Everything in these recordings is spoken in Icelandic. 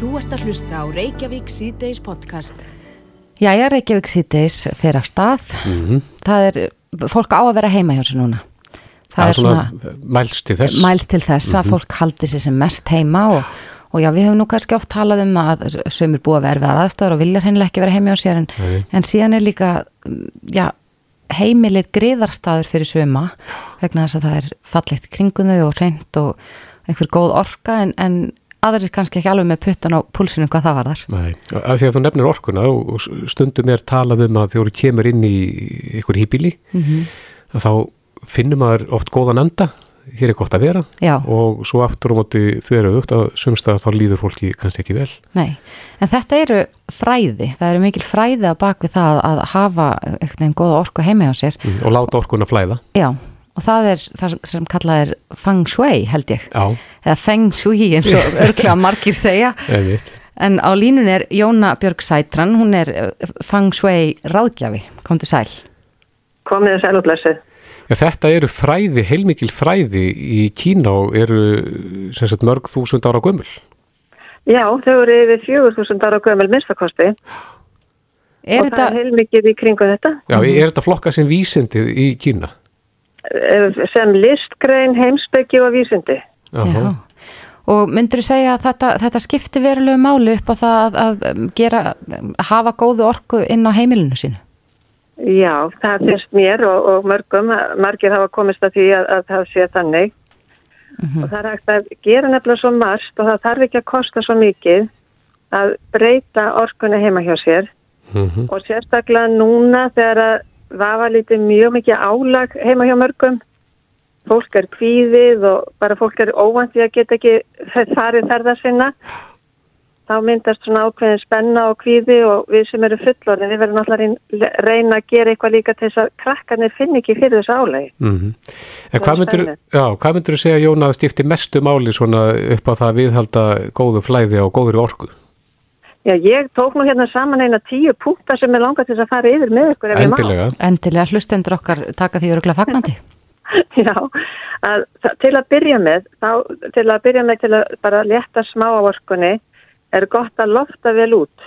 Þú ert að hlusta á Reykjavík síðdeis podcast. Jæja, Reykjavík síðdeis fer af stað. Það er, fólk á að vera heima hjá sér núna. Það er svona mælst til þess. mælst til þess að fólk haldi sér sem mest heima og, og já, við hefum nú kannski oft talað um að sömur búið að vera erfiðar aðstæður og vilja hreinlega ekki vera heima hjá sér en, en síðan er líka, mm, já, heimilið griðarstaður fyrir söma vegna þess að það er fallegt þau og reynd og einhver góð orka en, en aðrir kannski ekki alveg með puttan á púlsinu hvað það var þar. Nei, af því að þú nefnir orkuna og og stundum er talað um að þú kemur inn í ykkur hýbíli Mhm. að þá finnur maður oft góðan enda hér er gott að vera Já. og svo aftur á móti þau eru aukt að sumstað þá líður fólki kannski ekki vel Nei, en þetta eru fræði, það eru mikil fræði að bak við það að hafa einhvern veginn góða orku heima hjá sér. mm. og láta orkuna flæða Já, og það er það sem kallað er feng shui held ég, Já, eða feng shui eins og örglega margir segja. En á línun er Jóna Björg Sætran, hún er eh, feng shui ráðgjafi, komdu sæl. komið þess elúblessið. Já, þetta eru fræði, heilmikil fræði í Kína og eru sagt mörg þúsund ára gömul Já, þau eru yfir 4000 ára gömul minnstakosti Er og þetta, það er heilmikið í kringu þetta Já, er þetta flokka sem vísindi í Kína? Eh, sem listgrein, heimsbyggi og vísindi. já, og myndur þú segja að þetta, þetta skipti verulegu máli upp á það að, að um, gera, að hafa góðu orku inn á heimilinu sínu? Já, það finnst mér og, og mörgum, margir hafa komist að því að, að það sé þannig. Og það er hægt að gera nefnilega svo margt og það þarf ekki að kosta svo mikið að breyta orkunni heima hjá sér. Mm og sérstaklega núna þegar að vafa lítið mjög mikið álag heima hjá mörgum fólk er kvíðið og bara fólk er óvandi að geta ekki farið ferða sinna þá myndast svona ákveðin spenna og kvíði og við sem eru fullorðin við verðum að reyna að gera eitthvað líka til þess að krakkarnir finn ekki fyrir þessu álagi -hmm. En hvað myndur, já, hvað myndur þú segja Jón að skipti mestu máli svona upp á það að viðhalda góðu flæði og góður orku? Já, ég tók nú hérna saman eina tíu punktar sem er langað til þess að fara yfir með ykkur ef ég má. Endilega Endilega hlustendur okkar taka því örglega fagnandi. Já, að, til að byrja með, þá, til að byrja með til að bara létta smá á orkunni er gott að lofta vel út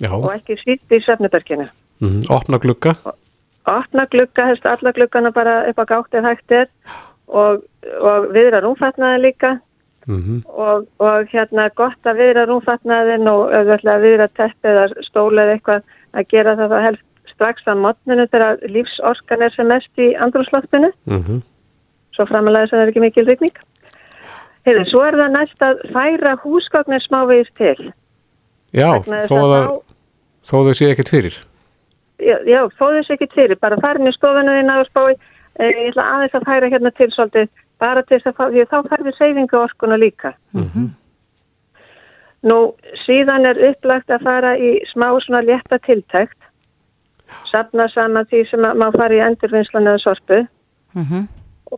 Já, og ekki sýtt í svefnuberginu. mm, opna glugga Opna glugga, helst alla gluggana bara upp á gátt ef hægt er og, og viðra rúmfatnaðin líka mm og, og hérna gott að viðra rúmfatnaðin og auðvitað viðra teppi eða stóla eða eitthvað að gera það þá helst strax að modninu þegar lífsorkan er sem mest í andrúsloftinu. -hmm. svo framalega þess að það er ekki mikil rikning. Heiði, svo er það næst að færa húsgagnir smávegis til. Já, þó að, að þá... þó að þau sé ekkert fyrir Já, já þó þess ekki til, bara farin í stofinu þína og spái, e, ég ætla aðeins að færa hérna til svolítið, bara til þess að fá, því að þá færði seyfingu orkuna líka. Nú, síðan er upplagt að fara í smá svona létta tiltækt, safna saman því sem að má fara í endurvinnslan eða sorpu, Mm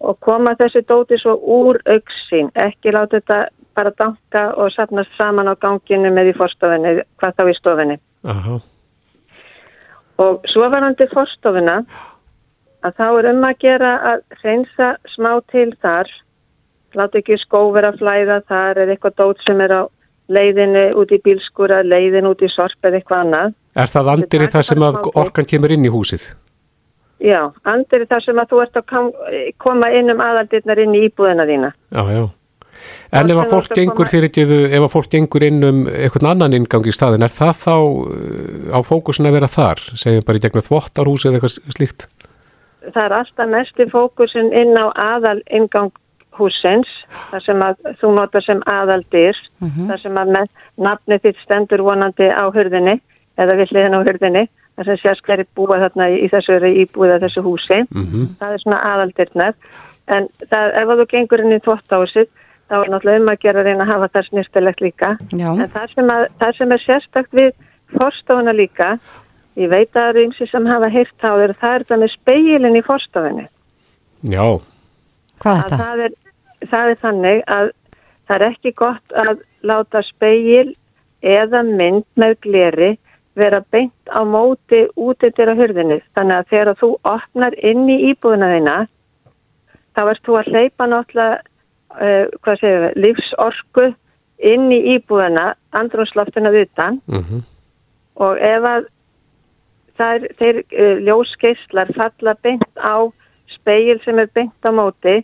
og koma þessi dóti svo úr auksin, ekki láta þetta bara danka og sapnast saman á ganginu með í forstofinni, hvað þá í stofinni. Aha. Og svo varandi forstofina, að þá er um að gera að hreinsa smá til þar, láta ekki skó vera að flæða þar eða eitthvað dót sem er á leiðinu út í bílskúra, leiðinu út í sorp eða eitthvað annað. Er það andir í það sem að orkan kemur inn í húsið? Já, andir þar sem að þú ert að koma inn um aðaldirnar inn í íbúðina þína. Já, já. En ef að fólk þú gengur koma- fyrir tíðu, ef að fólk gengur inn um einhvern annan ingang í staðin, er það þá uh, á fókusin að vera þar? Segjum bara í gegnum þvottarhús eða eitthvað slíkt? Það er alltaf mesti fókusin inn á aðal ingang húsins, þar sem að þú notar sem aðaldir, þar sem að með nafni þitt stendur vonandi á hurðinni eða villiðin á hurðinni, þar sem sést hverju búa þarna í þessu íbúða þessu húsi. Mm Það er svona aðaldirnar. En það, ef að þú gengur inn í þvóttahúsið, þá er náttúrulega um að gera að reyna að hafa það snýrstilegt líka. Já. En það sem, að, það sem er sérstakt við forstofuna líka, ég veit að það eru ymsi sem hafa heyrt á þér, það er það með speilin í forstofunni. Já, Hvað er Að þetta? það, er, það er þannig að það er ekki gott að láta speil eða mynd með gleri vera beint á móti út eftir á hurðinni. Þannig að þegar þú opnar inn í íbúðuna þína, þá ert þú að hleypa náttúrulega, uh, hvað segir við, lífsorku inn í íbúðina, andrumsloftuna utan mhm, og ef að þær, þeir uh, ljósgeislar falla beint á speil sem er beint á móti,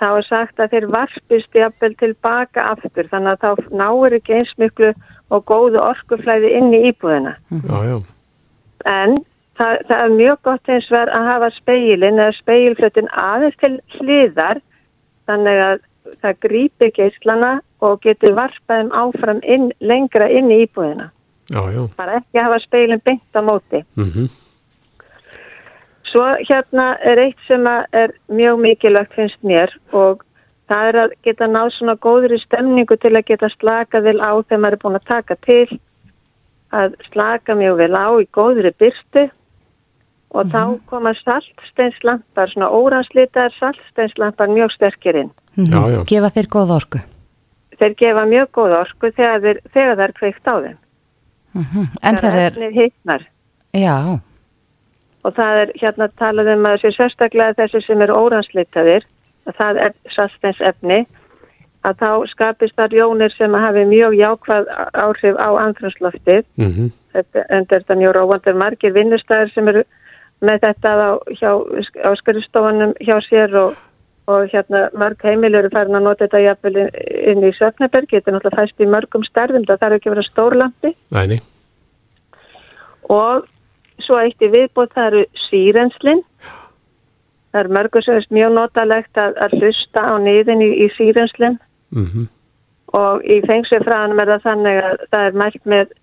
þá er sagt að þeir varpist jafnvel tilbaka aftur, þannig að þá náir ekki eins miklu og góðu orkuflæði inn í íbúðina. já, já, En það, það er mjög gott eins verð að hafa speilin eða speilflötin aðeins til hliðar þannig að það grípi geislana og getur varpaðum áfram inn, lengra inn í íbúðina. Já, já, Bara ekki hafa speilin beint á móti. mhm, Svo hérna er eitt sem að er mjög mikilvægt finnst mér og það er að geta náð svona góðri stemningu til að geta slaka vel á þegar maður er búin að taka til að slaka mjög vel á í góðri byrstu og þá koma saltsteinslampar, svona óranslitaðar saltsteinslampar mjög sterkir inn. Mhm. Já, já. Gefa þeir góð orku. Þeir gefa mjög góð orku þegar, þeir, þegar það er kveikt á þeim. Mhm. En þeir er, efnið hitnar. já, og það er hérna talað um að þessi sérstaklega þessi sem eru óranslitaðir að það er saltsteins efni að þá skapist þar jónir sem að hafi mjög jákvæð áhrif á andrumsloftið mhm, þetta, en þetta er mjög róvandur margir vinnustæðir sem eru með þetta á, hjá, á skrifstofunum hjá sér og, og hérna mörg heimil eru farin að nota þetta jafnvel inn, í Söfneberg, þetta er náttúrulega fæst í mörgum stærðum, það þarf ekki að vera stórlampi næni, og svo eitt í viðbót það eru sírenslinn það er mörgur sem er mjög notalegt að, að hlusta á niðin í, í sírenslinn mhm, og í fengsefræðanum er það þannig að það er mælt með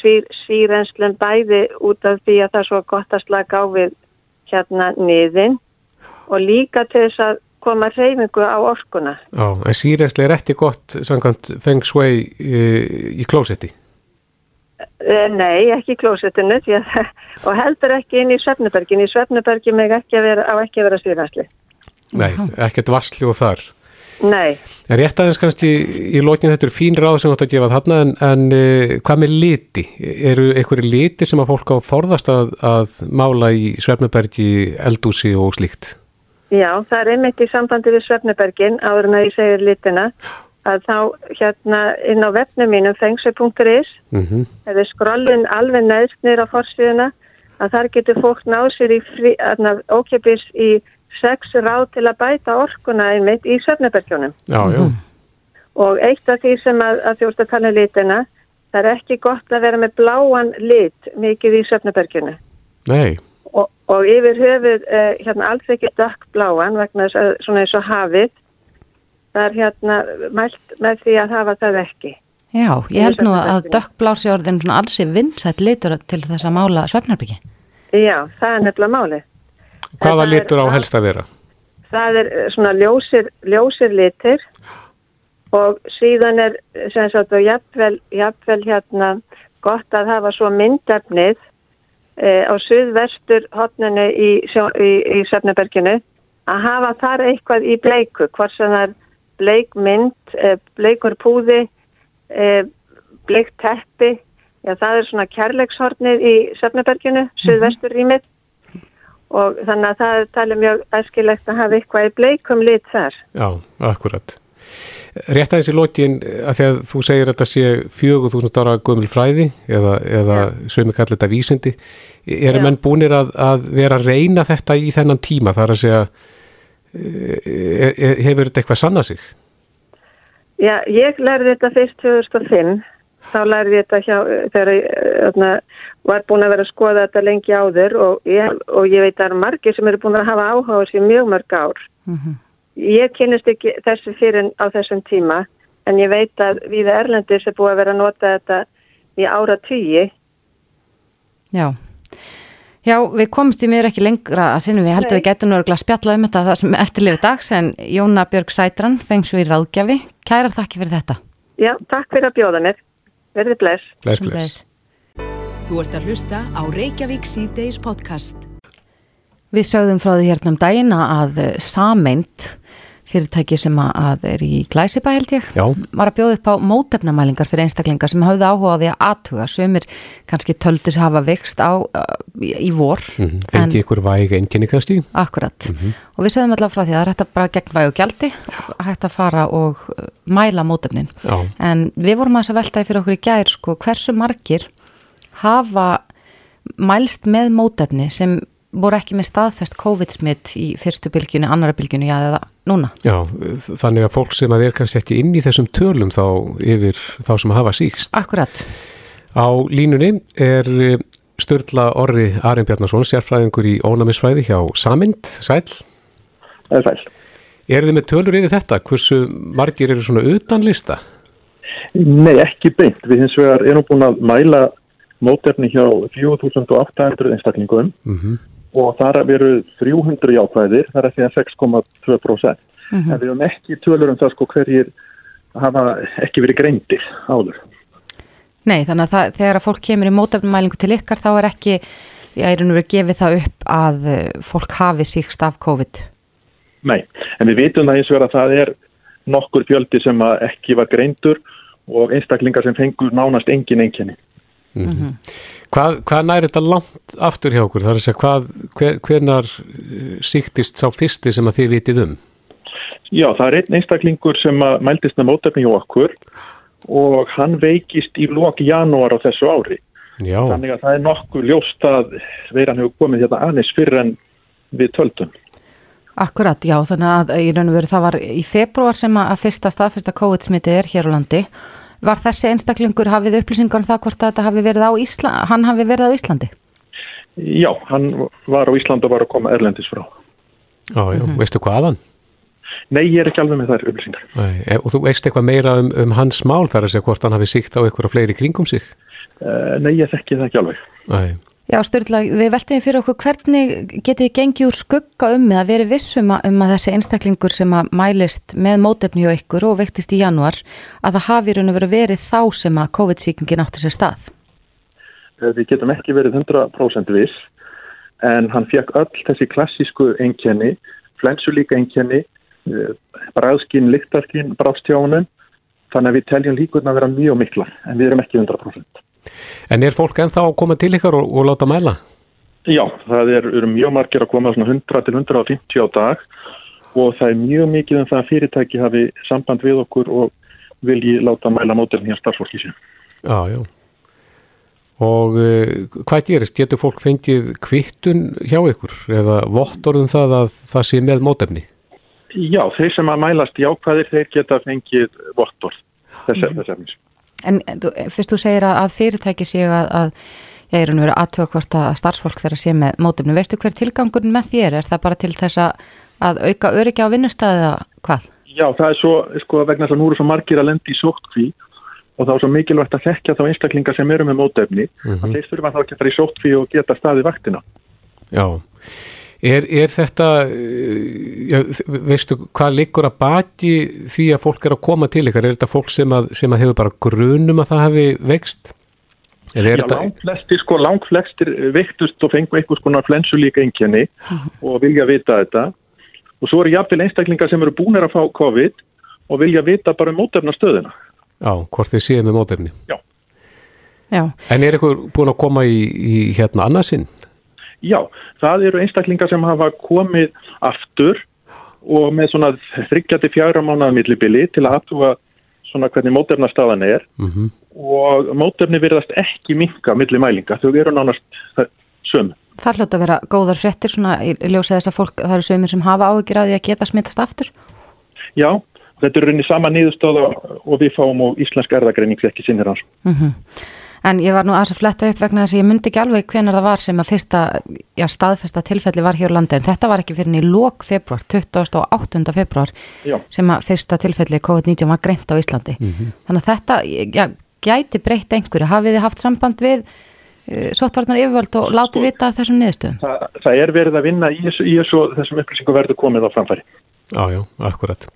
sír, sírenslinn bæði út af því að það er svo gott að slaka á við hérna niðin. Og líka til þess að koma reyfingu á orkuna já, en sírensli er ekki gott samkvæmt feng shui í, í klósetti, Eh, Nei, ekki í klósettinu því að, og heldur ekki inn í svefnubergin. Í svefnubergin meg ekki að vera, á ekki að vera síðansli. nei, ekkert vassli og þar. Nei, En rétt aðeins kannski í lokin þetta eru fín ráð sem þú átt að gefa þarna en, en uh, hvað með liti? Eru einhverju liti sem að fólk á forðast að, að mála í Svefnubergi, eldúsi og slíkt? Já, það er einmitt í sambandi við svefnubergin áður en að ég segir litina að þá hérna inn á vefnum mínum fengsu.is Mm eða skrollin alveg neðst niður á forsvíðuna að þar getur fólk náð sér í frí, aðna, ókipis í sex ráð til að bæta orkuna einmitt í svefnubergjónum. Já, já, Og eitt af því sem að, að þjóðst að tala um litina, það er ekki gott að vera með bláan lit mikið í svefnubergjónu. nei, Og, og yfir höfuð uh, hérna alls ekki dökkbláan vegna þess að svona eins og hafið, það er hérna mælt með því að hafa það ekki. já, ég held nú að orðin svona alls er vinsætt litur til þess að mála svefnarbyggi. Já, það er nefnilega málið. hvaða það litur á helst að vera? Það er eh, svona ljósir, ljósir litir og síðan er eh, sem sagt og jafnvel, jafnvel hérna gott að hafa svo myndefnið á suðvestur hotninu í, í, í Söfneberginu að hafa þar eitthvað í bleiku, hvort sem það er bleikmynd, e, bleikur púði, e, bleikt teppi, já það er svona kærleikshornið í Söfneberginu, suðvestur rýmið og þannig að það er talið mjög æskilegt að hafa eitthvað í bleikum lit þar. Já, akkurat. Rétt aðeins í lokin að því að þú segir að þetta sé 4000 ára gömul fræði eða, eða sömu kallir þetta vísindi. Eru menn búnir að, að vera að reyna þetta í þennan tíma? Það er að segja, e, e, hefur þetta eitthvað sannað sig? Já, ég lærði þetta fyrst 2005, þá lærði ég þetta hjá, þegar ég var búin að vera að skoða þetta lengi áður og ég, og ég veit að það eru margir sem eru búin að hafa áhuga á þessi mjög mörg ár. Ég kynist ekki þessu fyrir á þessum tíma, en ég veit að við Erlendis er búið að vera að nota þetta í ára tugi. Já. Já, við komumst í mér ekki lengra að sinnum við heldum við getum nú örgulega spjallað um þetta það sem eftirlifið dags en Jóna Björg Sætran fengs við ráðgjafi. Kærar þakki fyrir þetta. Já, takk fyrir að bjóða mér. Verði bless. Bless, bless. Þú ert að hlusta á Reykjavík síðdeis podcast. Við sögðum frá því hérna um daginn að eh, sameind fyrirtæki sem að er í Glæsibæ held ég Já. var að bjóða upp á mótefnamælingar fyrir einstaklingar sem hafði áhuga á því að aðtuga sömur kannski töldu sig hafa vext á uh, í vor mm, fengi ykkur væg kannski? Akkurat og við sögum alltaf frá því að það er hægt að bara gegn væg og gjaldi hægt að fara og uh, mæla mótefnin. Já. en við vorum að veltaði fyrir okkur í gær sko hversu margir hafa mælst með mótefni sem voru ekki með staðfest COVID-smitt í fyrstu bylgjunni, annara bylgjunni, já, eða núna. Já, þannig að fólk sem að er kannski ekki inn í þessum tölum þá yfir þá sem hafa síkst. Akkurat. Á línunni er eh, Sturla Orri Arjen Bjarnason, sérfræðingur í ónæmisfræði hjá Samind, sæl. Er sæl. Er þið með tölur yfir þetta? Hversu margir eru svona utan lista? Nei, ekki beint. Við hins vegar erum búin að mæla mótefni hjá 4800 einstaklingum Mm -hmm. Og þar veru 300 jákvæðir, það er að segja 6,2%. Mm -hmm. En við höfum ekki tölur um það sko hverjir hafa ekki verið greindir áður. Nei, þannig að það, þegar að fólk kemur í mótefnumælingu til ykkar þá er ekki, ég er nú að gefa það upp að eh, fólk hafi síkst af COVID. Nei, en við vitum það hins vegar að það er nokkur fjöldi sem ekki var greindur og einstaklingar sem fengur nánast engin enginni. Mm -hmm. Hvað, hvað næri þetta langt aftur hjá okkur? Það er að segja, hvað, hver, hvernar síktist sá fyrsti sem að þið vitið um? Já, það er einn einstaklingur sem mæltist með mótefni hjá okkur og hann veikist í lok janúar á þessu ári. Já. Þannig að það er nokkuð ljóst að veiran hefur komið hérna aðeins fyrir en við töldum. Akkurat, já, þannig að í raun og veru það var í februar sem að fyrsta staðfyrsta COVID-smitið er hér á landi. Var þessi einstaklingur hafið upplýsingar um það hvort að þetta hafi verið á Íslandi, hann hafi verið á Íslandi? Já, hann var á Íslandi og var að koma erlendis frá. Já, já, mm -hmm. veistu hvaðan? Nei, ég er ekki alveg með þær upplýsingar. Nei, og þú veist eitthvað meira um, um hans mál þar að segja hvort hann hafi síkt á eitthvað fleiri kringum sig? Uh, nei, ég þekki það ekki alveg. Nei. Já, Sturla, við veltum fyrir okkur hvernig getið gengið úr skugga um með að veri vissum um að þessi einstaklingur sem að mælist með mótefni hjá ykkur og vektist í januar að það hafi raun og verið verið þá sem að COVID-síkingin átti sér stað? Við getum ekki verið 100% viss en hann fekk öll þessi klassísku enkenni, flensulíka enkenni, bræðskinn, lyktarskinn, brástjónum, þannig að við teljum líkurna að vera mjög mikla en við erum ekki 100%. En er fólk ennþá að koma til ykkar og, og láta mæla? Já, það er, eru mjög margir að koma svona 100 til 150 á dag og það er mjög mikið en um það að fyrirtæki hafi samband við okkur og vilji láta mæla mótelni hjá starfsfólki sér. Já, já. Og uh, hvað gerist? Getur fólk fengið kvittun hjá ykkur eða vottorðum það að það sé með mótefni? Já, þeir sem að mælast jákvæðir, þeir geta fengið vottorð þess Mhm. efnis. En þú, fyrst þú segir að, að fyrirtæki séu að, að ég er að vera aðtöða hvort að starfsfólk þeirra sé með mótefni. Veistu hver tilgangurinn með þér? Er það bara til þess að, auka öryggi á vinnustæði eða hvað? Já, það er svo, sko, vegna þess að nú eru svo margir að lendi í sóttkví og þá er svo mikilvægt að þekkja þá einstaklingar sem eru með mótefni Mhm. að þeir þurfa þá ekki að fara í sóttkví og geta staði vaktina. Já. Er, er þetta, uh, já, veistu hvað liggur að baki því að fólk er að koma til ykkar? Er þetta fólk sem að, sem að hefur bara grunum að það hafi vext? Er Já, þetta... langt flestir, sko, langt flestir veiktust og fengu einhvers konar flensulíka einkenni og vilja vita þetta og svo eru jafnvel einstaklingar sem eru búinir að fá COVID og vilja vita bara um mótefna stöðina. Já, hvort þið séu með mótefni. Já. Já, En er ykkur búin að koma í, í hérna annarsinn? Já, það eru einstaklingar sem hafa komið aftur og með svona þryggjandi fjara mánuða millibili til að aðtúa svona hvernig mótefna staðan er Mm og mótefni virðast ekki minka milli mælinga, þau eru nánast sömu. það hljóta að vera góðar fréttir svona í í ljósi þess að fólk, það eru sömur sem hafa áhyggjur af því að geta smittast aftur. Já, þetta er rauninni sama niðurstöða og við fáum og íslensk erðagreining ekki sinnir hans. Mm En ég var nú aðeins að fletta upp vegna þess að ég myndi ekki alveg hvenar það var sem að fyrsta, já, staðfesta tilfelli var hér á landi en þetta var ekki fyrir í lók februar, 28. februar Já. sem að fyrsta tilfelli COVID-19 var greint á Íslandi. Þannig að þetta, já, gæti breytt einhverju. Hafið þið haft samband við uh, sóttvarnar yfirvöld og látið vita af þessum niðurstöðum? Það, það er verið að vinna í í þessu þessum upplýsingu verður komið á framfæri. Já, já, akkurat.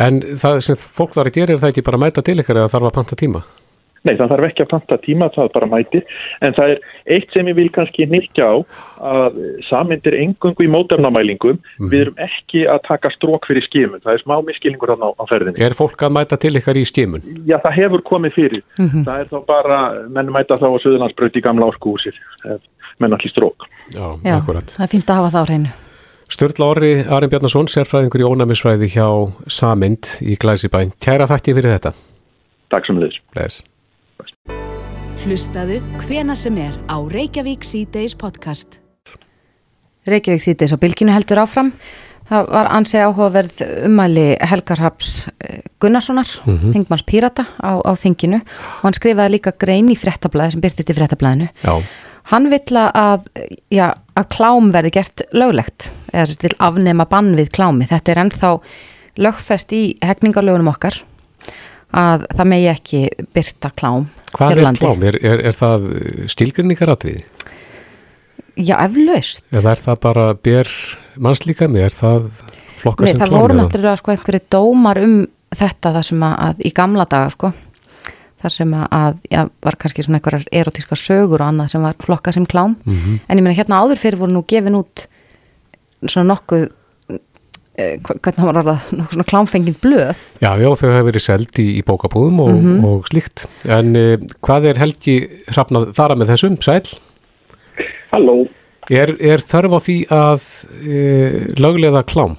En það sem fólk þarf að gera er það ekki bara að mæta til ykkar eða þarf að panta tíma? Nei, það þarf ekki að panta tíma, það er bara mæti, en það er eitt sem ég vil kannski nýkja á að samindir engungu í mótefnamælingum, Mhm. við erum ekki að taka strók fyrir skimun, það er smá miskilningur þarna á, á ferðinni. Er fólk að mæta til ykkar í stímun? Já, það hefur komið fyrir, það er þá bara, menn mæta þá á Suðurlandsbraut í gamla ef menn allir strók. Já, Já, akkurat. það er fínt að hafa það á hreinu. Sturla Orri, Arin Bjarnason, sérfræðingur í ónæmisfræði hjá Samind í Glæsibæn. Kæra þætti fyrir þetta. Takk sem þess. Hlustaðu hvena sem er á Reykjavík C-Days podcast. Reykjavík síðdeis á bylginu heldur áfram. Það var ansi áhugaverð umæli Helgarhaps Gunnarssonar, mm þingmanns Pírata á, á þinginu og hann skrifaði líka grein í fréttablaði sem byrtist í fréttablaðinu. Já, Hann vill að, já, að klám verði gert löglegt eða þess að vil afnema bann við klámi. Þetta er ennþá lögfest í hegningarlögunum okkar að það megi ekki byrta klám hvað er landi. klám? Er, er, er það stilgrinningaratriði? Já, eflaust. Eða er það bara ber mannslíkami? Er það flokka Nei, sem það klám? voru eða? náttúrulega sko einhverju dómar um þetta þar sem að, að í gamla daga sko þar sem að, já, var kannski svona einhverjar erotíska sögur og annað sem var flokka sem klám Mhm. en ég meina hérna áður fyrir voru nú gefin út svona nokkuð hvernig það var orðað, nokkuð svona klámfengin blöð Já, já, þau hafa verið seld í, í bókabúðum og, Mhm. og slíkt. En uh, hvað er Helgi Hrafnað fara með þessum? Sæl? Halló, Er, er þörf á því að uh, löglega klám?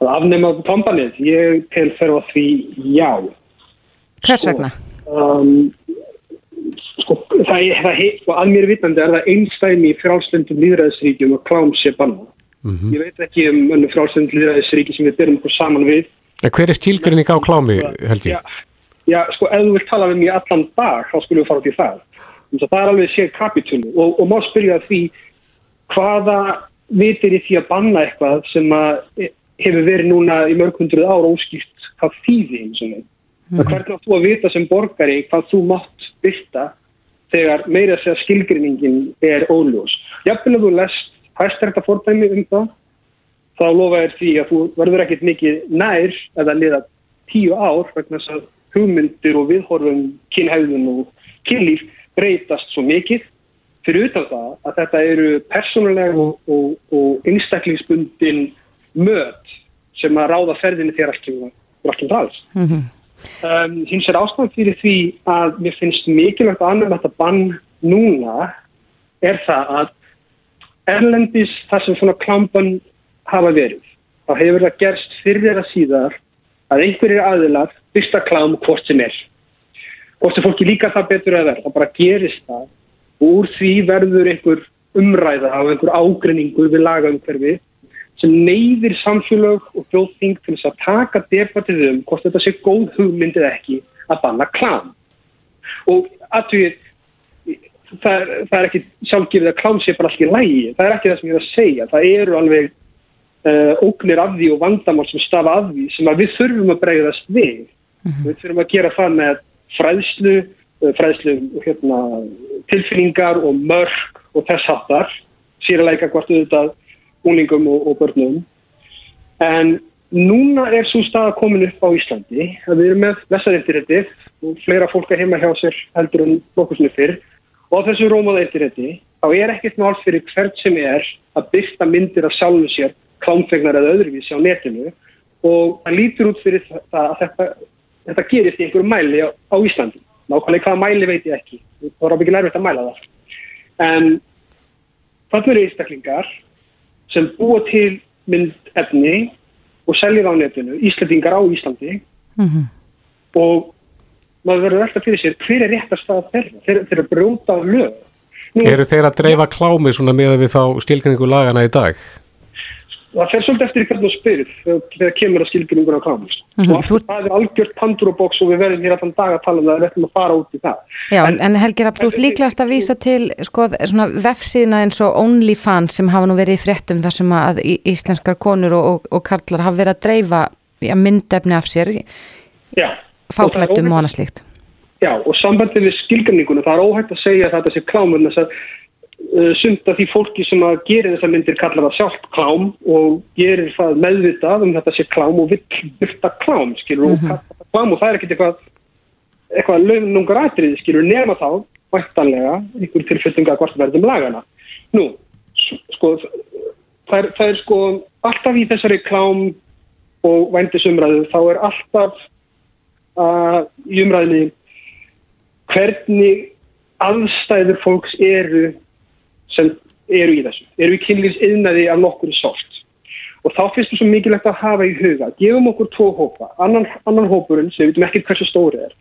að afnema kompanið, ég tel þörf á því já. hvers Sko. vegna? Um, sko, það er, það heit, og að mér vitandi er það einstæmi í frálslundum líðræðisríkjum að klám sé banna. Mhm. Ég veit ekki um önnu frálslund líðræðisríki sem við byrjum okkur saman við. En hver er stílgrinning á klámi, Helgi? Já, já, sko, ef þú vilt tala við mér allan dag, þá skulum við fara út í það. Að það er alveg sér kapitúlu og, og má spyrja því hvaða vitir í því að banna eitthvað sem að hefur verið núna í mörg hundruð ára óskýrt hvað þýði eins og neitt. Mm. Hvernig átt þú að vita sem borgari hvað þú mátt byrta þegar meira að segja skilgrinningin er óljós. Jafnvel að þú lest hæstrækta fordæmi um það, þá lofa þér því að þú verður ekkit mikið nær eða liða tíu ár vegna þess að hugmyndir og viðhorfum kynhæðun og kynlíf breytast svo mikið fyrir utan það að þetta eru persónulega og, og, og einstaklingsbundin möt sem að ráða ferðinni þér ekki alls. Mm Um, hins er ástæðan fyrir því að mér finnst mikilvægt að annar þetta bann núna er það að erlendis þar sem svona klamban hafa verið. Þá hefur það gerst fyrir eða síðar að einhverjir aðilar byrsta klám hvort sem er. Hvort sem fólki líka það betur að verða það bara gerist það. Og úr því verður einhver umræða af einhver ágrenningur við lagaumhverfi sem neyðir samfélög og þjóðþing til þess að taka debattið um hvort þetta sé góð hugmynd eða ekki að banna klám. Og aðtugið, það, er- það er ekki sjálfgefið að klám sé bara allir lægi, það er ekki það sem ég er að segja, það eru alveg uh, ógnir af því og vandamál sem stafa af því sem að við þurfum að bregðast við. Við þurfum að gera það með fræðslu, uh, fræðslu hérna, tilfinningar og mörg og þess hattar, sýralega hvort auðvitað úlingum og, og börnum. En núna er svo staða komin upp á Íslandi. Að við erum með lesarindiréttið og fleira fólk að heima hjá sér heldur en nokkuð sinni fyrr og þessu rómaða indirétti þá er ekkert mál fyrir hvert sem er að byrta myndir af sjálfum sér klámfegnar eða öðruvísi á netinu og það lítur út fyrir það að þetta, þetta gerist í einhverju mæli á, á Íslandi. Nákvæmlega hvaða mæli veit ég ekki. Það var ábyggin erfitt að mæla það. En þannig eru einstaklingar sem búa til myndefni og selja það á netinu, Íslandingar á Íslandi -hmm. og maður verður alltaf fyrir sér hver er réttast að þeirra, þeir, þeir eru brjóta á lög. Nú, Eru þeir að dreifa klámi svona með við þá stílgrinningu lagana í dag? það fer svolítið eftir hvernig þú spyrir þegar, kemur að skilgjörningur á klámist. Mhm, Og aftur, þú- það er algjört pandurabóks og við verðum hér allan dag að tala um það, við ætlum að fara út í það. Já, en, en Helgi Rapp, þú ert líklegast að vísa til sko, svona vefsíðina eins og OnlyFans sem hafa nú verið í fréttum þar sem að íslenskar konur og, og, og karlar hafa verið að dreifa já, myndefni af sér, Já. Fáklættum og annað slíkt. Já, og sambandið við skilgjörninguna, það er óhægt að segja að þetta sé klámur þess að uh, sumt af því fólki sem að gerir þessar myndir kallar það sjálft klám og gerir það meðvitað um þetta sé klám og vill byrta klám, skilur, og kallar það klám og það er ekkit eitthvað eitthvað launungar atrið, skilur nema þá, væntanlega, einhver tilfyllinga hvort verðum lagana. Nú, sko, það er, það er sko alltaf í þessari klám og vændisumræðu, þá er alltaf uh, í umræðinni hvernig aðstæður fólks eru sem eru í þessu, eru í kynlífsiðnaði af nokkur sort. Og þá finnst það svo mikilvægt að hafa í huga, gefum okkur tvo hópa, annan, annan hópurinn sem við veitum ekki hversu stórið er,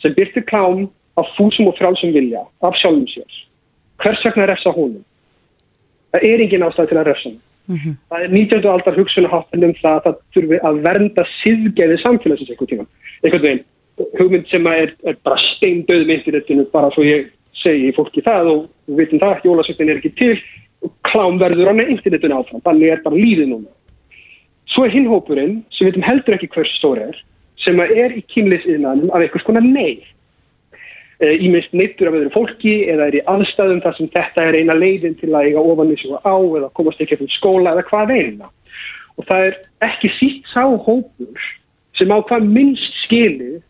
sem byrtir klám af fúsum og frálsum vilja, af sjálfum sér. Hvers vegna refsa honum? Það er engin ástæð til að refsa hann. Mm -hmm. Það er 19. aldar hugsunaháttin um það að það þurfi að vernda síðgeði samfélagsins einhvern tíma. Einhvern veginn, hugmynd sem er, er bara steindauð með internetinu, bara svo ég segi fólki það og við veitum það, jólasöktin er ekki til og klám verður á internetinu áfram, þannig er bara líðið núna. Svo er hinhópurinn, sem við veitum heldur ekki hversu stóri er, sem er í kynlisiðnaðnum af einhvers konar neyð ímest eh, neittur af öðru fólki eða er í aðstæðum þar sem þetta er eina leiðin til að eiga ofan í sig á eða komast ekki eftir skóla eða hvað eina. Og það er ekki sítt sá hópur sem á hvað minnst skilið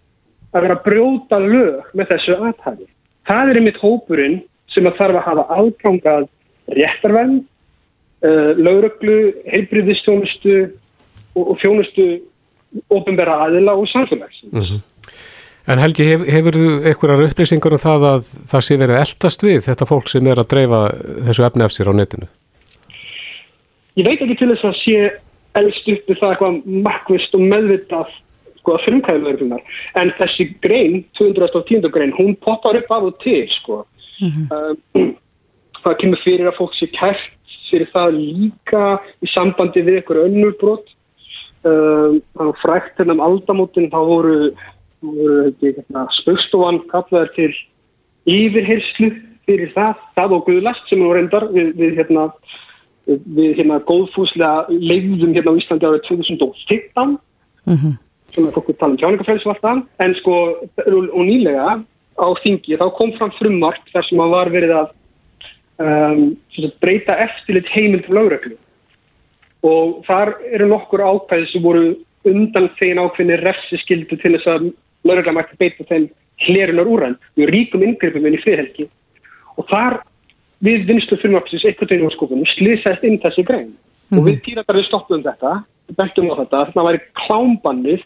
að vera að brjóta lög með þessu aðhæði. Það er einmitt hópurinn sem að þarf að hafa ágangað réttarvenn, eh, lauröglu, heilbriðistjónustu og fjónustu ofinbæra aðila og samfélagsins. Mm -hmm. En Helgi, hef, hefur þú einhverjar upplýsingar um það að það sé verið eldast við þetta fólk sem er að dreifa þessu efni af sér á netinu? Ég veit ekki til þess að sé eldst upp við það eitthvað makvist og meðvitað sko að frumkæðuverðunar en þessi grein, 210. grein, hún poppar upp af og til sko. Mm -hmm. um, það kemur fyrir að fólk sé kæft fyrir það líka í sambandi við einhverju önnur brot um, frækt ennum aldamótin þá voru spökstofan kallaður til yfirherslu fyrir það, það og guðlast sem nú reyndar við, við hérna við hérna góðfúslega leiðum hérna á Íslandi árið 2015 mm -hmm. sem er fólk að tala um tjáningafræðis og allt það, en sko og nýlega á þingi þá kom fram frumvart þar sem að var verið að um, breyta eftirlit heimild lögreglu. Og þar eru nokkur ákvæði sem voru undan þein ákveðni refsiskildu til þess að laurugla mætti beita þeim hlerunar úrræn við ríkum yngreipum inn í friðhelgi. Og þar við vinstu fyrirmarksins eitthvað tegum á skopunum slýsæst inn þessi grein. Mm og við týratar við stoppum þetta bentum á þetta, þarna væri klámbannið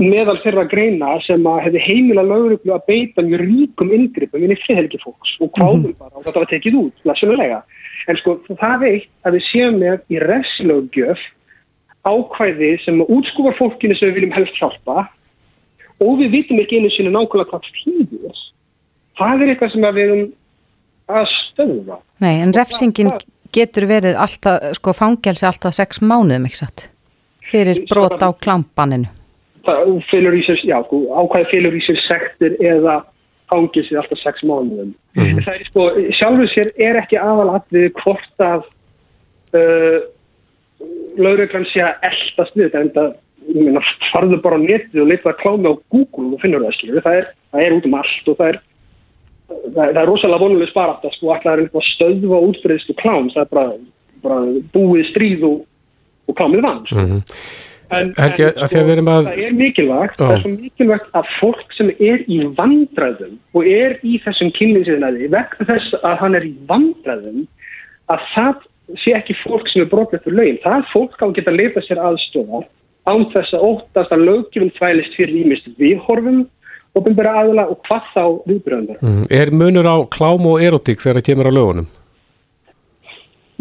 meðal þeirra greina sem að hefði heimila lauruglu að beita mjög ríkum yngreipum inn í friðhelgi fólks og kváðum mm -hmm. bara og þetta var tekið út, nationalega en sko það veit að við séum með í refslöggjöf ákvæði sem útskúfar fólkinu sem við viljum helst hjálpa og við vitum ekki einu sinni nákvæmlega hvað þýðir. Það er eitthvað sem við erum að stöða. Nei, en refsingin það, getur verið alltaf, sko, fangelsi alltaf sex mánuðum, ekki satt? Fyrir brot á klampaninu. Það fylgur í sér, já, ákvæði fylgur í sér sektir eða fangelsi alltaf sex mánuðum. Mm -hmm. Það er, sko, sjálfur sér er ekki aðalatrið hvort að uh, laurugrann sé að eldast við þetta, en það minna, farðu bara á netið og leita að klámi á Google og finnur það skilur, það er, það er út um allt og það er það, er rosalega vonuleg sparat að sko alltaf er einhvað stöðva útfriðstu klám, það er bara, bara búið stríð og, og klámið vann sko. mm -hmm. en, en sko, að... það er mikilvægt oh. það er svo mikilvægt að fólk sem er í vandræðum og er í þessum kynningsiðnaði vegna þess að hann er í vandræðum að það sé ekki fólk sem er brotið fyrir lögin, það er fólk á að geta leita sér aðstofar án þess að óttast að lögjum þvælist fyrir ímist viðhorfum ofinbæra aðla og hvað þá viðbröndar. Mm. Er munur á klám og erotík þegar það kemur á lögunum?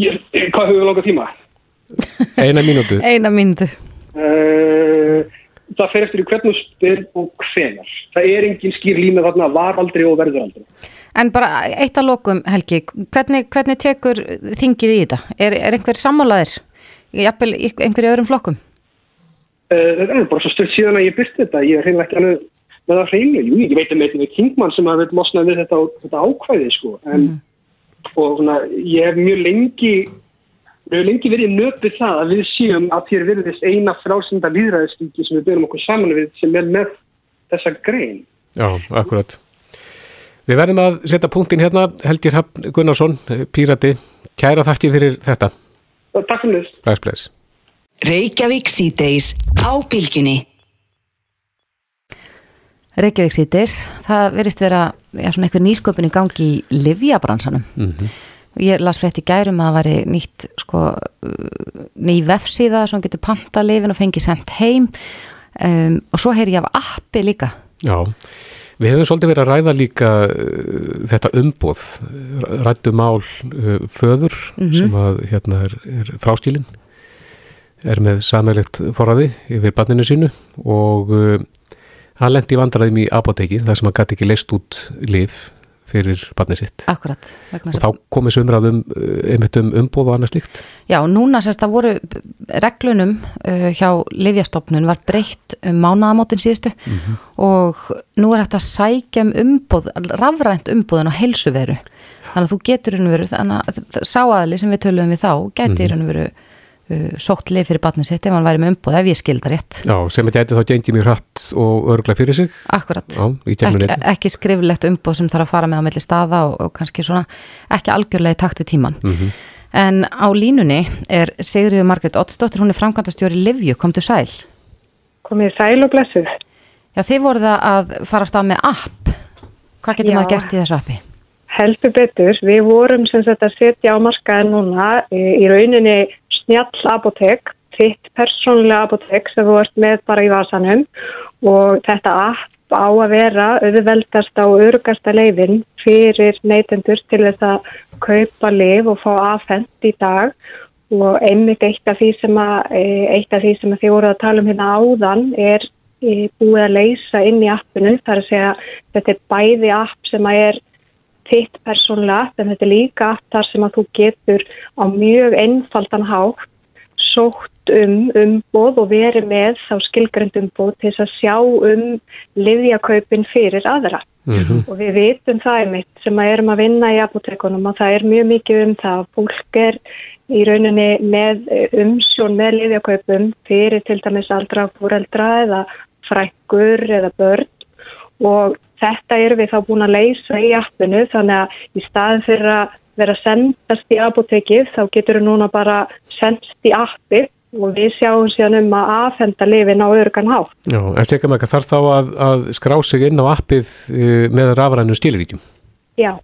Ég, hvað höfum við langað tíma? Eina mínútu. Eina mínútu. Uh, það fer eftir í hvernig spyr og hvenar. Það er engin skýr lína þarna var aldrei og verður aldrei. En bara eitt að lokum Helgi, hvernig, hvernig tekur þingið í þetta? Er, er einhver sammálaðir? Jafnvel einhverju öðrum flokkum? Uh, þetta er bara svo stöld síðan að ég byrti þetta, ég er hreinlega ekki alveg með það hreinu, jú, ég veit um eitthvað kingmann sem að við mosnaði við þetta, þetta ákvæði sko, en mm. og svona, ég hef mjög lengi mjög lengi verið nöpið það að við séum að þér verðist eina frálsenda líðræðistíki sem við byrjum okkur saman við sem er með þessa grein. Já, akkurat. Við verðum að setja punktin hérna, Helgir Hafn Gunnarsson, Pírati, kæra þakki fyrir þetta. Takk fyrir þess. Reykjavík síðdeis á bylginni. Reykjavík sítis, það verist vera já, svona einhver nýsköpun í gangi í livjabransanum. Mhm. Ég las frétt í gærum að það væri nýtt sko, ný vefsíða sem getur panta lifin og fengi sendt heim um, og svo heyri ég af appi líka. Já, við hefum svolítið verið að ræða líka uh, þetta umbóð, rættu mál uh, föður sem að hérna er, er fráskilin, er með samæglegt forræði yfir barninu sínu og uh, hann lendi vandræðum í apoteki þar sem hann gæti ekki leist út lif fyrir barnið sitt. Akkurat. Og þá komið sumraðum einmitt um umbóð og annað slíkt. Já, núna sérst að voru reglunum uh, hjá Livjastofnun var breytt um mánaðamótin síðustu og nú er hægt að sækja um umbóð, rafrænt umbóðin á heilsuveru. Þannig að þú getur veru, þannig að sá aðli sem við töluðum við þá, raun og veru uh, sótt lif fyrir barnið sitt ef hann væri með umbóð, ef ég skilda rétt. Já, sem þetta eitthvað þá gengið mjög hratt og örglega fyrir sig. Akkurat. Já, Ekki, ekki skriflegt umbóð sem þarf að fara með á milli staða og, og kannski svona ekki algjörlega í takt við tíman. Mhm. En á línunni er Sigriður Margrét Ottsdóttir, hún er framkvæmdastjóri Livju, komdu sæl. Komið sæl og blessuð. Já, þið voruð að fara á stað með app. Hvað getur Já. maður gert í þessu appi? Heldur betur, við vorum sem sagt að setja á markaði núna í rauninni snjall apotek, þitt persónlega apotek sem þú ert með bara í vasanum. Og þetta app á að vera auðveldasta og örugasta leiðin fyrir neytendur til þess að kaupa liv og fá afhend í dag. Og einmitt eitt af því sem að, eitt af því sem að þið voru að tala um hérna áðan er eh, búið að leysa inn í appinu, það er að segja þetta er bæði app sem að er þitt persónlega app en þetta er líka þar sem að þú getur á mjög einfaldan hátt sótt um umboð og verið með þá skilgrend umboð til þess að sjá um livjakaupin fyrir aðra. Mhm. Og við vitum það einmitt sem að erum að vinna í apotekunum og það er mjög mikið um það að fólk er í rauninni með eh, umsjón með livjakaupum fyrir til dæmis aldra fóreldra eða frækkur eða börn og þetta erum við þá búin að leysa í appinu þannig að í staðin fyrir að vera sendast í apotekið þá getur við núna bara sendst í appi og við sjáum síðan um að afhenda lifin á örgan hátt. Já, en segja mig að þarf þá að, að skrá sig inn á appið uh, með rafrænu stíliríkjum. Já,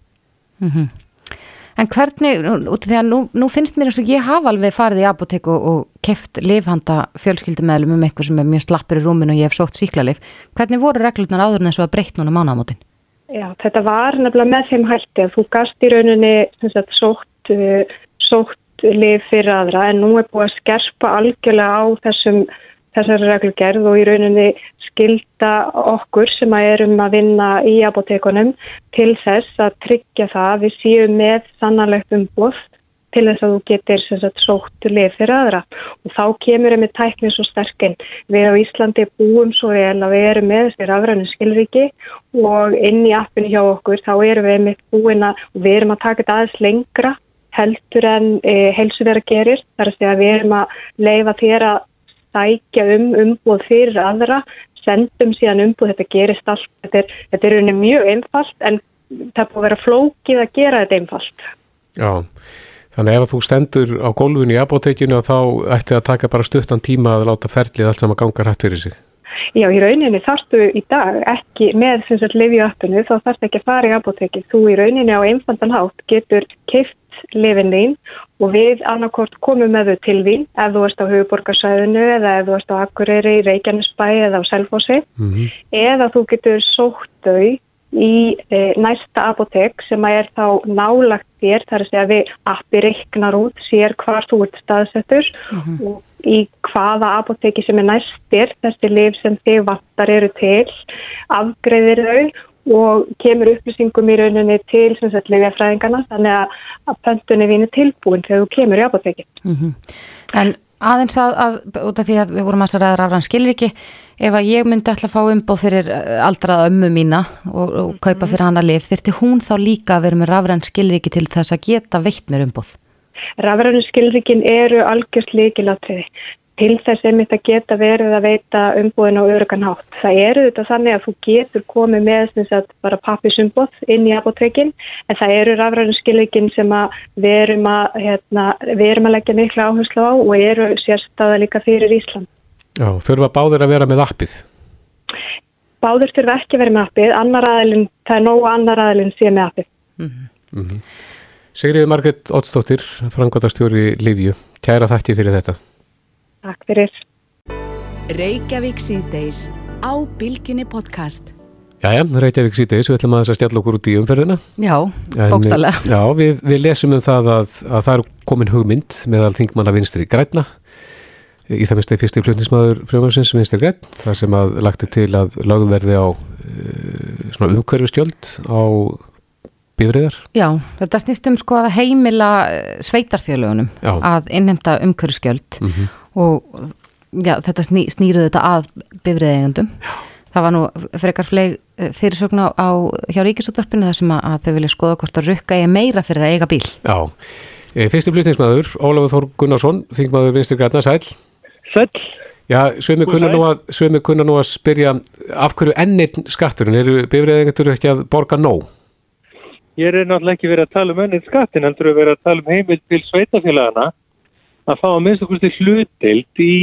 En hvernig, út af því að nú, nú finnst mér eins og ég hafa alveg farið í apotek og, og keft lifhanda fjölskyldumæðlum um eitthvað sem er mjög slappur í rúminu og ég hef sótt síklarlif. Hvernig voru reglurnar áður en þessu að breytt núna mánaðamótin? já, þetta var nefnilega með þeim hætti að þú gast í rauninni sagt, sótt, uh, sótt lif fyrir aðra en nú er búið að skerpa algjörlega á þessum þessari reglugerð og í rauninni skilda okkur sem að erum að vinna í apotekunum til þess að tryggja það að við séum með sannarlegt umboð til þess að þú getur sagt, sótt lif fyrir aðra og þá kemur við með tækni svo sterkinn. Við á Íslandi búum svo vel að við erum með þessi rafrænu skilriki og inn í appinu hjá okkur þá erum við með búin að við erum að taka þetta aðeins lengra heldur en e, helsu vera gerir þar að við erum að leifa þér að sækja um umbúð fyrir aðra, sendum síðan umbúð, þetta gerist allt, þetta er, þetta er unni mjög einfalt en það búið að vera flókið að gera þetta einfalt. Já, þannig ef þú stendur á gólfinu í apotekinu þá ætti að taka bara stuttan tíma að láta ferlið allt saman ganga hrætt fyrir sig. Já, í rauninni þarftu í dag ekki með sem sagt lifi appinu, þá þarftu ekki að fara í apotekið. Þú í rauninni á einfaldan hátt getur keift lifin þín og við annarkort komum með þau til þín ef þú ert á höfuborgarsæðinu eða ef þú ert á Akureyri, Reykjanesbæ eða á Selfossi. Mm eða þú getur sótt þau í e, næsta apotek sem er þá nálagt þér, þar að segja við appi reiknar út, sér hvar þú ert staðsettur og í hvaða apoteki sem er næstir, þessi lif sem þið vantar eru til, afgreðir þau og kemur upplýsingum í rauninni til sem sagt lifjafræðingarna þannig að, að pöntunni er tilbúin þegar þú kemur í apoteki. En aðeins að, að, út af því að við vorum að ræða rafræn skilur ekki, ef að ég myndi alltaf fá umbóð fyrir eh, aldraða ömmu mína og, og kaupa fyrir hana lif, þyrfti hún þá líka að vera með rafræn skilur ekki til þess að geta veitt mér umbóð? Rafrænu skilrikin eru algjörst líkilatriði til þess einmitt að geta verið að veita umbúðin á örugan hátt. Það eru þetta þannig að þú getur komið með þess að bara pappisumboð inn í apotekin en það eru rafrænu skilrikin sem að við erum að, hérna, við erum að leggja mikla áherslu á og eru sérstaða líka fyrir Ísland. Já, þurfa báðir að vera með appið. báður þurfa ekki verið með appið, annar aðilinn, það er nógu annar aðilinn sé með appið. Sigriði Margret Ottsdóttir, frangotastjóri Livju, kæra þætti fyrir þetta. Takk fyrir. Reykjavík síðdeis á Bilginni podcast. Jæja, Reykjavík síðdeis, við ætlum aðeins að stjalla okkur út í umferðina. Já, bókstallega. Já, við, við lesum um það að, að það er komin hugmynd meðal þingmanna vinstri græna í það minnst að fyrsti flutnismæður frjómarsins vinstri græn, það sem að lagt er til að lögverði á uh, svona umhverfistjöld á bifriðar. Já, þetta snýst um sko að heimila eh, sveitarfjölugunum Já. að innhemta umhverjuskjöld Mm og já, þetta sný, snýruðu þetta að bifriðeigundum. Það var nú frekar fleig fyrirsögn á, á hjá ríkisúttarpinu þar sem að, að þau vilja skoða hvort að rukka ég meira fyrir að eiga bíl. Já, e, fyrsti flutnismæður, Ólafur Þór Gunnarsson, þingmaður vinstri græna, sæl. Sæll, Já, sömu Góðan kunna, nú að, sömu kunna nú að spyrja af hverju enninn skatturinn, eru bifriðeigjendur ekki að borga nóg? ég er náttúrulega ekki verið að tala um ennið skattin, heldur að vera að tala um heimild til sveitafélagana að fá að minnst okkur til hlutild í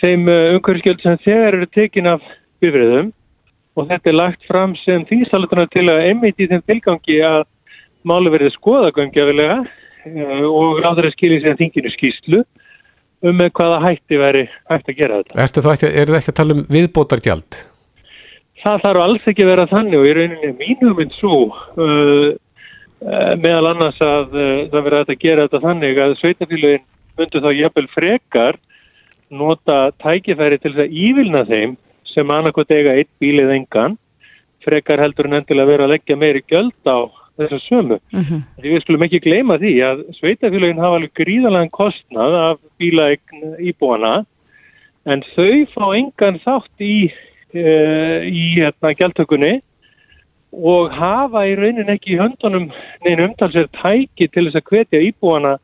þeim umhverfiskjöld sem þegar eru tekin af bifriðum og þetta er lagt fram sem þýsalutunar til að einmitt í þeim tilgangi að máli verið skoðagöngjafilega og ráður að skilja sér þinginu skýslu um með hvaða hætti veri hægt að gera þetta. Ekki, er það ekki að tala um viðbótargjald? það þarf alls ekki að vera þannig og í rauninni mínum minn svo uh, meðal annars að uh, það hægt að gera þetta þannig að sveitafélagin myndu þá jafnvel frekar nota tækifæri til þess að ívilna þeim sem annarkot eiga eitt bíl eða engan frekar heldur en endilega vera að leggja meiri göld á þessa sömu. Mm Því við skulum ekki gleyma því að sveitafélagin hafa alveg gríðalega kostnað af bílaegn íbúana en þau fá engan þátt í, uh, í hérna, gjaldtökunni og hafa í raunin ekki í höndunum neina umtalsir tæki til þess að hvetja íbúana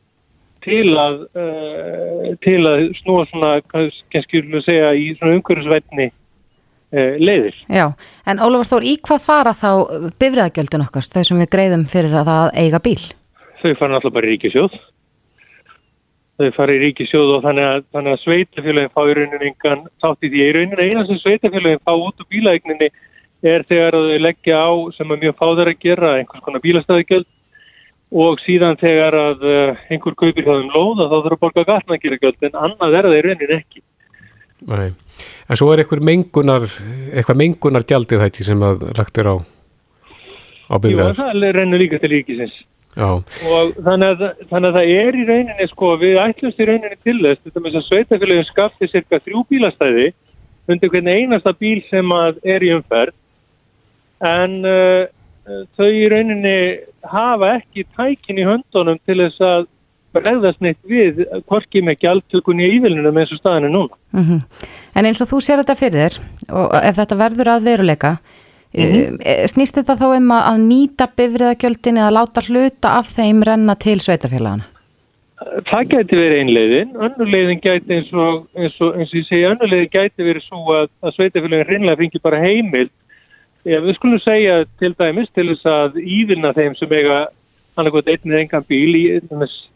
til að, uh, til að snúa svona, kannski að segja, í svona umhverfisvætni uh, leiðir. Já, en Ólafur Þór, í hvað fara þá bifriðagjöldin okkar, þau sem við greiðum fyrir að það eiga bíl? Þau fara náttúrulega bara í ríkisjóð. Þau fara í ríkisjóð og þannig að, þannig að sveitafélagin fá í rauninni engan þátt í því. Í rauninni eina sem sveitafélagin fá út úr bílaegninni er þegar þau leggja á sem er mjög fáðar að gera einhvers konar bílastæðigjöld og síðan þegar að uh, einhver kaupir hjá þeim lóða þá þurfa að borga gatnagjöld en annað er það í rauninni ekki. Nei. En svo er eitthvað mengunar, eitthvað mengunar gjaldið hætti sem að lagt er á, á Jú, bifriðar. það rennur líka til ríkisins. Já, og þannig að, þannig að það er í rauninni sko, við ætlumst í rauninni til þess þetta með þess að sveitafélagin skapti cirka þrjú bílastæði undir hvernig einasta bíl sem að er í umferð en uh, þau í rauninni hafa ekki tækin í höndunum til þess að bregðast neitt við hvorki með gjaldtökunni í ívilunum eins og staðinu núna. Mm En eins og þú sér þetta fyrir þér og ef þetta verður að veruleika mm snýst þetta þá um að nýta bifriðagjöldin eða láta hluta af þeim renna til sveitafélagana? Það gæti verið einleiðin, önnurleiðin gæti eins og, eins og, eins og ég segi, önnurleiðin gæti verið svo að, að sveitafélagin reynlega fengi bara heimild. Ja, við skulum segja til dæmis til þess að ívilna þeim sem eiga annarkot einn eða engan bíl,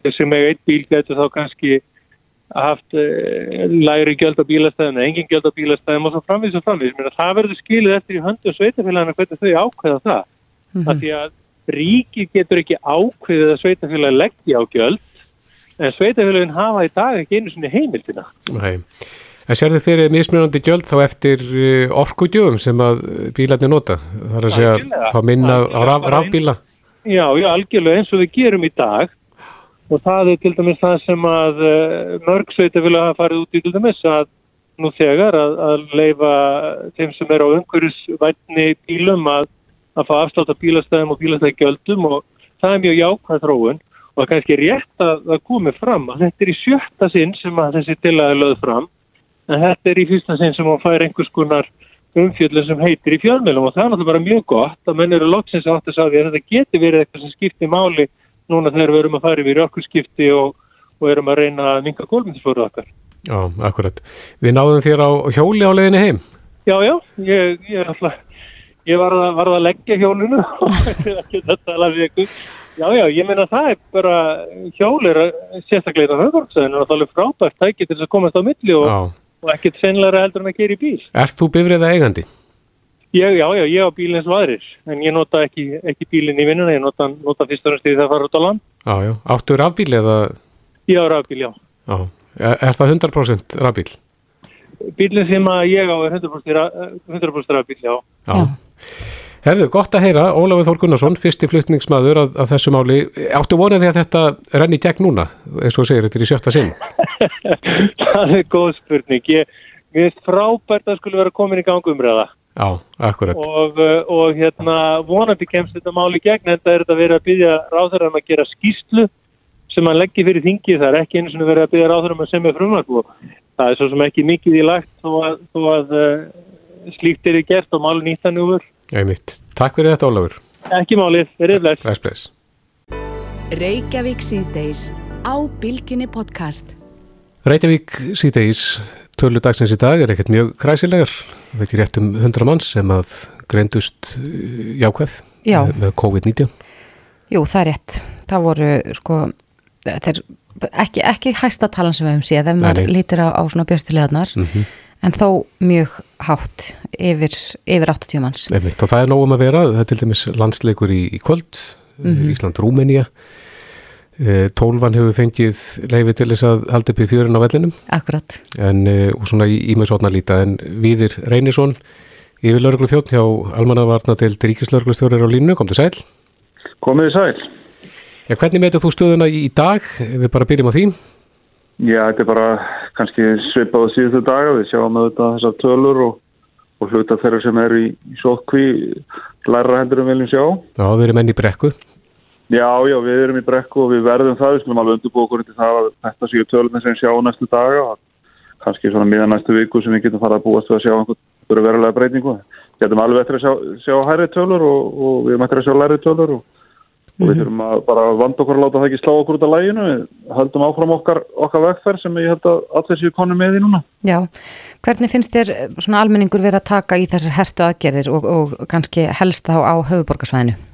sem eiga einn bíl gæti þá kannski haft uh, læri gjöld á bílastæðum eða engin gjöld á bílastæðum og svo framvís og framvís. Mér að það verður skilið eftir í höndu sveitafélagina hvernig þau ákveða það. Mm -hmm. Af því að ríki getur ekki ákveðið að sveitafélagi leggja á gjöld en sveitafélagin hafa í dag ekki einu svona heimildina. nei. En sér þið fyrir mismunandi gjöld þá eftir uh, orkugjöfum sem að bílarnir nota? Það er að segja Algjörlega. þá minna raf, rafbíla? Já, já, algjörlega eins og við gerum í dag og það er til dæmis það sem að uh, mörg sveitafélag hafa farið út í til dæmis að nú þegar að, að leifa þeim sem er á umhverjusvætni bílum að, að fá afslátt af bílastæðum og bílastæðgjöldum og það er mjög jákvæð þróun og það er kannski rétt að það komi fram að þetta er í sjötta sinn sem að þessi tilaði lögð fram en þetta er í fyrsta sinn sem hún fær einhvers konar umfjöldin sem heitir í fjölmjölum og það er náttúrulega bara mjög gott að menn eru loksins átt að sagði að þetta geti verið eitthvað sem skiptir máli núna þegar við erum að fara yfir okkurskipti og, og erum að reyna að minga gólmyndisfóru okkar. Já, akkurat. Við náðum þér á hjóli á leiðinni heim. Já, já, ég, ég er alltaf, ég var að, var að leggja hjólinu og ekki þetta alveg ykkur. Já, já, ég meina það er bara hjólir, sérstaklega í höfðvorksæðinu, það er frábært tæki til þess að komast á milli og, Já. Og ekkert senlega heldur en að gera í bíl. Erst þú bifriða eigandi? Ég, já, já, ég á bíl eins og aðrir, en ég nota ekki, ekki bílinn í vinnuna, ég nota, nota fyrst og næst því það fara út á land. Já, já. Áttu rafbíl eða, Ég á rafbíl, já. já, er, það 100% rafbíl? Bílinn sem að ég á er 100% ra- 100% rafbíl, já. Já. Herðu, gott að heyra, Ólafur Þór Gunnarsson, fyrsti flutningsmaður að, að þessu máli. Áttu vonað því að þetta renni í gegn núna, eins og segir, þetta er í sjötta sinn? Það er góð spurning. Ég, finnst frábært að skulle vera komin í gang umræða Já, akkurat. og, uh, og hérna vonandi kemst þetta máli gegn en það er þetta verið að byggja ráðherran að gera skýslu sem hann leggir fyrir þingið. Það er ekki eins og verið að byggja ráðherran að semja frumvarp og það er svo sem ekki mikið í lagt þó að, þó að uh, slíkt er í gert og máli nýtt þannig úr. Einmitt. Takk fyrir þetta, Ólafur. Ekki málið, verið bless. Reykjavík síðdeis á Bilginni podcast. Reykjavík síðdeis, tölu dagsins í dag er ekkert mjög kræsilegar. Það er ekki rétt um 100 manns sem að greindust uh, jákvæð Já. með, með COVID-19. Jú, það er rétt. Það voru, sko, er ekki, ekki hæsta talan sem við hefum séð ef maður lítir á, á svona björstulegarnar, Mm en þó mjög hátt yfir, yfir 80 manns. Einmitt. Og það er nógum að vera, það er til dæmis landsleikur í, í kvöld, Mhm. Ísland-Rúmenía. E, Tólvan hefur fengið leifi til þess að halda upp í fjörun á vellinum Akkurat. en, e, og svona í ímjöðsotna líta en Víðir Reynisson yfir lauruglu þjótt hjá almannavarna til ríkislauruglustjórir á línu, kom til sæl. Komið í sæl. Já, hvernig metur þú stöðuna í, dag? Ef Við bara byrjum á því. Já, þetta er bara kannski svipað á síðustu daga. Við sjáum auðvitað þessar tölur og, og hluta þeirra sem eru í, í sótkví læra hendur um viljum sjá. Já, við erum enn í brekku. Já, já, við erum í brekku og við verðum það. Við skulum alveg undirbúa okkur til það að þetta séu tölurna sem sjáum næstu daga. Kannski svona miðan næstu viku sem við getum fara að búast við að sjá einhverju verulega breytingu. Við getum alveg eftir að sjá, sjá hærri tölur og, og við erum eftir að sjá læri tölur og, og við þurfum að bara vanda okkur að láta það ekki slá okkur út af læginu. Við höldum áfram okkar, okkar vegferð sem ég held að allir séu konu með í núna. Já, hvernig finnst þér eh, svona almenningur verið að taka í þessar hertu aðgerðir og, og kannski helst þá á höfuborgarsvæðinu?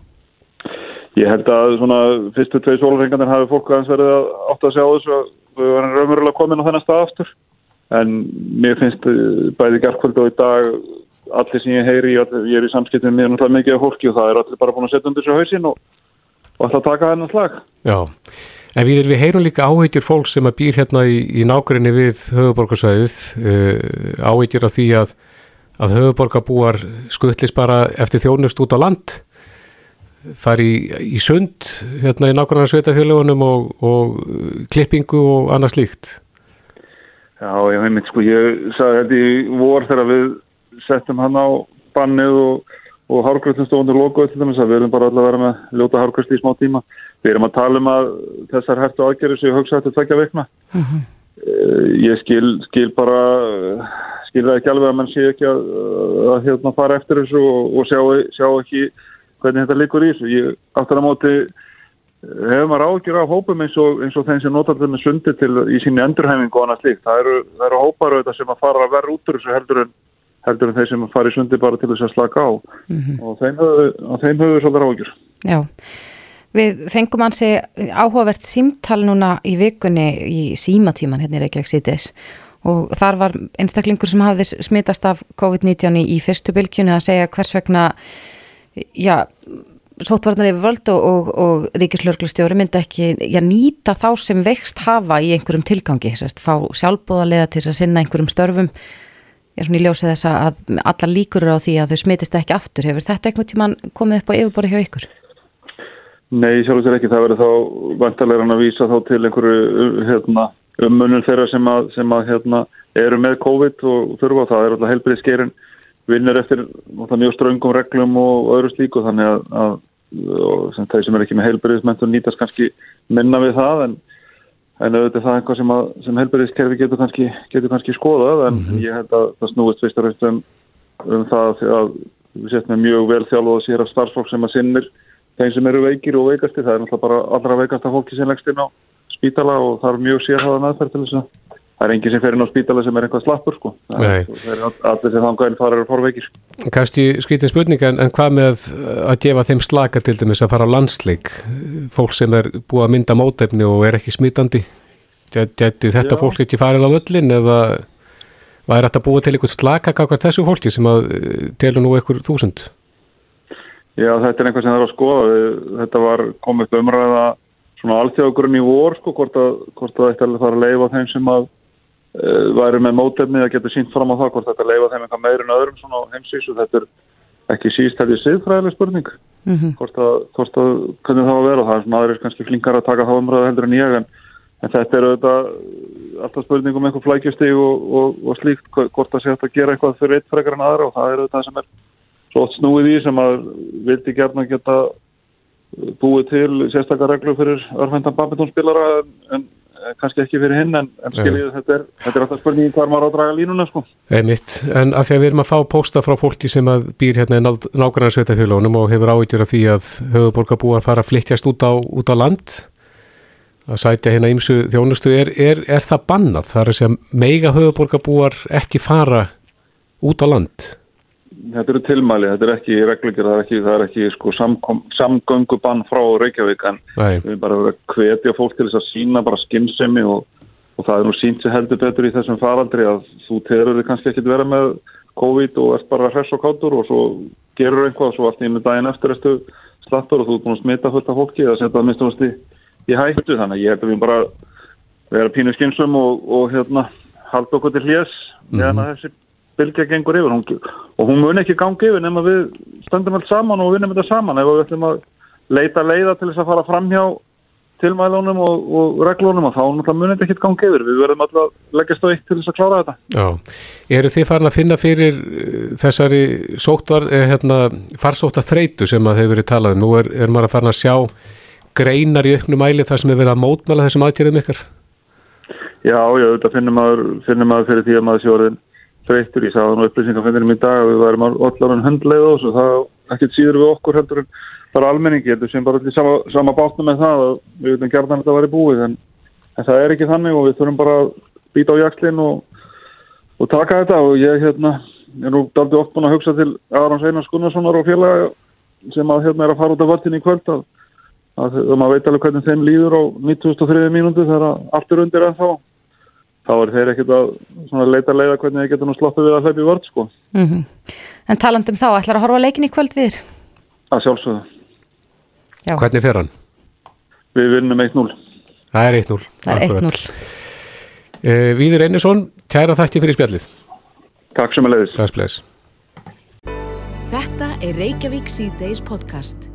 Ég held að svona fyrstu tvei sólurhengarnir hafi fólk aðeins verið að átt að sjá þessu að við varum raunverulega komin á þennan stað aftur. En mér finnst eh, bæði gerðkvöld og í dag allir sem ég heyri, ég er í samskiptum með náttúrulega mikið af fólki og það er allir bara búin að setja undir sér hausinn og, og að taka hennar slag. Já, en við, við heyrum líka áhyggjur fólk sem að býr hérna í, í nákværinni við höfuborgarsvæðið, uh, áhyggjur af því að, að höfuborgarbúar skuttlis bara eftir þjónust út á land, þar í, í sund, hérna í nákværinna sveitafjölugunum og, og uh, klippingu og annað slíkt. Já, ég heimitt sko, ég sagði þetta í vor þegar við settum hann á bannið og, og hárgröðum stóðundur logoðu til dæmis að við erum bara að vera með ljóta hárgröðst í smá tíma. Við erum að tala um að þessar hertu aðgerður séu hugsa þetta tvekja veikna. Mhm. Eh, Ég skil, skil bara, skil það ekki alveg að mann sé ekki að, að hérna fara eftir þessu og, og sjá, sjá ekki hvernig þetta likur í þessu. Ég aftur á móti hefur maður ágjur af hópum eins og, eins og þeim sem notar þetta með sundi til í síni endurhæfingu og annað slíkt. Það eru, eru hópar auðvitað sem að fara að vera út úr þessu heldur en, heldur en þeir sem fara í sundi bara til þess að slaka á. Og þeim höfum þeim höfum við svolítið ágjur. Já, við fengum hansi áhugavert símtal núna í vikunni í símatíman hérna í Reykjavík síðdeis og þar var einstaklingur sem hafði smitast af COVID-19 í, fyrstu bylgjunni að segja hvers vegna já, sótvarnar yfir völd og, og, og ríkislörglustjóri myndi ekki já, nýta þá sem vext hafa í einhverjum tilgangi, sérst, fá sjálfbúðarlega til að sinna einhverjum störfum ég er svona í ljósið þess að allar líkur á því að þau smitist ekki aftur hefur þetta einhvern tíman komið upp á yfirbori hjá ykkur? Nei, sjálf sér ekki. Það verður þá vantarlega að vísa þá til einhverju hérna, ummunum þeirra sem að, sem að hérna, eru með COVID og þurfa. Það er alltaf helbriðskerin vinnur eftir mjög ströngum reglum og öðru slíku þannig að, að sem þeir sem er ekki með heilbriðismentur nýtast kannski minna við það en, en auðvitað það er eitthvað sem, að, sem heilbriðiskerfi getur kannski, getur kannski skoðað en ég held að það snúist og reist um, um það að við setjum mjög vel þjálfuð að sér af starfsfólk sem að sinnir þeim sem eru veikir og veikasti, það er náttúrulega bara allra veikasta fólki sem leggst inn á spítala og það er mjög sérhæða meðferð til þess að það er enginn sem fer inn á spítala sem er eitthvað slappur sko. Það Nei. er allir sem þangaðin fara eru forveikir. Kanski skrítin spurning en, en hvað með að gefa þeim slaka til dæmis að fara á landsleik fólk sem er búið að mynda mótefni og er ekki smitandi Gæti, gæti þetta Já. fólk ekki farið á völlin eða er þetta búið til einhvern slaka kakvar þessu fólki sem að eh, telur nú einhver þúsund? Já, þetta er einhvað sem það er að skoða. Þetta var komið umræða svona alþjóðagurinn í vor, sko, hvort að, hvort að væri með mótefni að geta sínt fram á það, hvort þetta leifa þeim eitthvað meir en öðrum svona heimsísu. Þetta er ekki síst er siðfræðileg spurning. Mm -hmm. hvort, að, hvort að, hvernig það var að vera. Það er svona aðrir kannski flinkar að taka þá umræða heldur en ég, en, en þetta er auðvitað alltaf spurning um eitthvað flækjustig og, og, og slíkt, hvort að sé að gera eitthvað fyrir eitt frekar en aðra og það er auðvitað sem er svo oft snúið í sem að vildi gerna geta búið til sérstakar reglur fyrir örfæntan badmintonspilara en, en kannski ekki fyrir hinn en, en skiljið þetta er, þetta er alltaf spurningin hvað maður á að draga línuna sko. Einmitt, en að því að við erum að fá pósta frá fólki sem að býr hérna í nákvæmlega sveitafélagunum og hefur áhyggjur af því að höfuborgarbúar fara að flyttjast út á, út á land að sætja hérna ímsu þjónustu er, er, er það bannað? Það er að segja meiga höfuborgarbúar ekki fara út á land? Þetta eru tilmæli, þetta er ekki reglugjur, það er ekki, það er ekki sko, samgöngubann frá Reykjavík en Nei. við bara að hvetja fólk til þess að sína bara skinnsemi og, og það er nú sínt sem heldur betur í þessum faraldri að þú terur þig kannski ekki vera með COVID og ert bara hress og káttur og svo gerur einhvað og svo allt með daginn eftir eftir slattur og þú er búin að smita fullt af fólki eða setja það mistumast í, í hættu þannig að ég held að við bara vera pínu skinnsum og, og hérna halda okkur til hljés mm -hmm. Bylgja gengur yfir hún, og hún mun ekki gangi yfir nema við stöndum allt saman og vinnum þetta saman. Ef við ætlum að leita leiða til þess að fara fram hjá tilmælunum og, og reglunum og þá mun þetta ekki gangi yfir. Við verðum alltaf að leggja stöð eitt til þess að klára þetta. Já, eru þið farin að finna fyrir uh, þessari sóttar, eh, hérna, farsóttar þreitu sem að hefur verið talað um? nú er, er maður að farin að sjá greinar í auknum mæli þar sem er verið að mótmæla þessum aðtjörðum ykkar? Já, já, þetta finnum maður, finnum maður fyrir því að maður sjóðin þreytur, ég sagði nú upplýsingafendinum í dag að við værum allar en höndleið og það ekkert síður við okkur heldur en bara almenningi, heldur sem bara allir sama, sama bátna með það að við veitum gerðan að þetta væri búið en, en það er ekki þannig og við þurfum bara að býta á jakslinn og, og taka þetta. Og ég hérna, er nú aldrei oft búin að hugsa til Arons Einars Gunnarssonar og félaga sem að hérna er að fara út af vartin í kvöld að, að, að maður veit alveg hvernig þeim líður á 1903 mínúti þegar allt er undir ennþá. þá er þeir ekkert að leita leiða hvernig þeir geta nú sloppið við að hlaupi vörð sko. Mm -hmm. En talandum þá, ætlar að horfa leikin í kvöld við? Að sjálfsögðu. Já. Hvernig fer hann? Við vinnum 1-0. Það er 1-0. Það er 1-0. Eh, Víður Einarsson, kæra þætti fyrir spjallið. Takk sem að leiðis. Takk sem að leiðis. Þetta er Reykjavík C-Days podcast.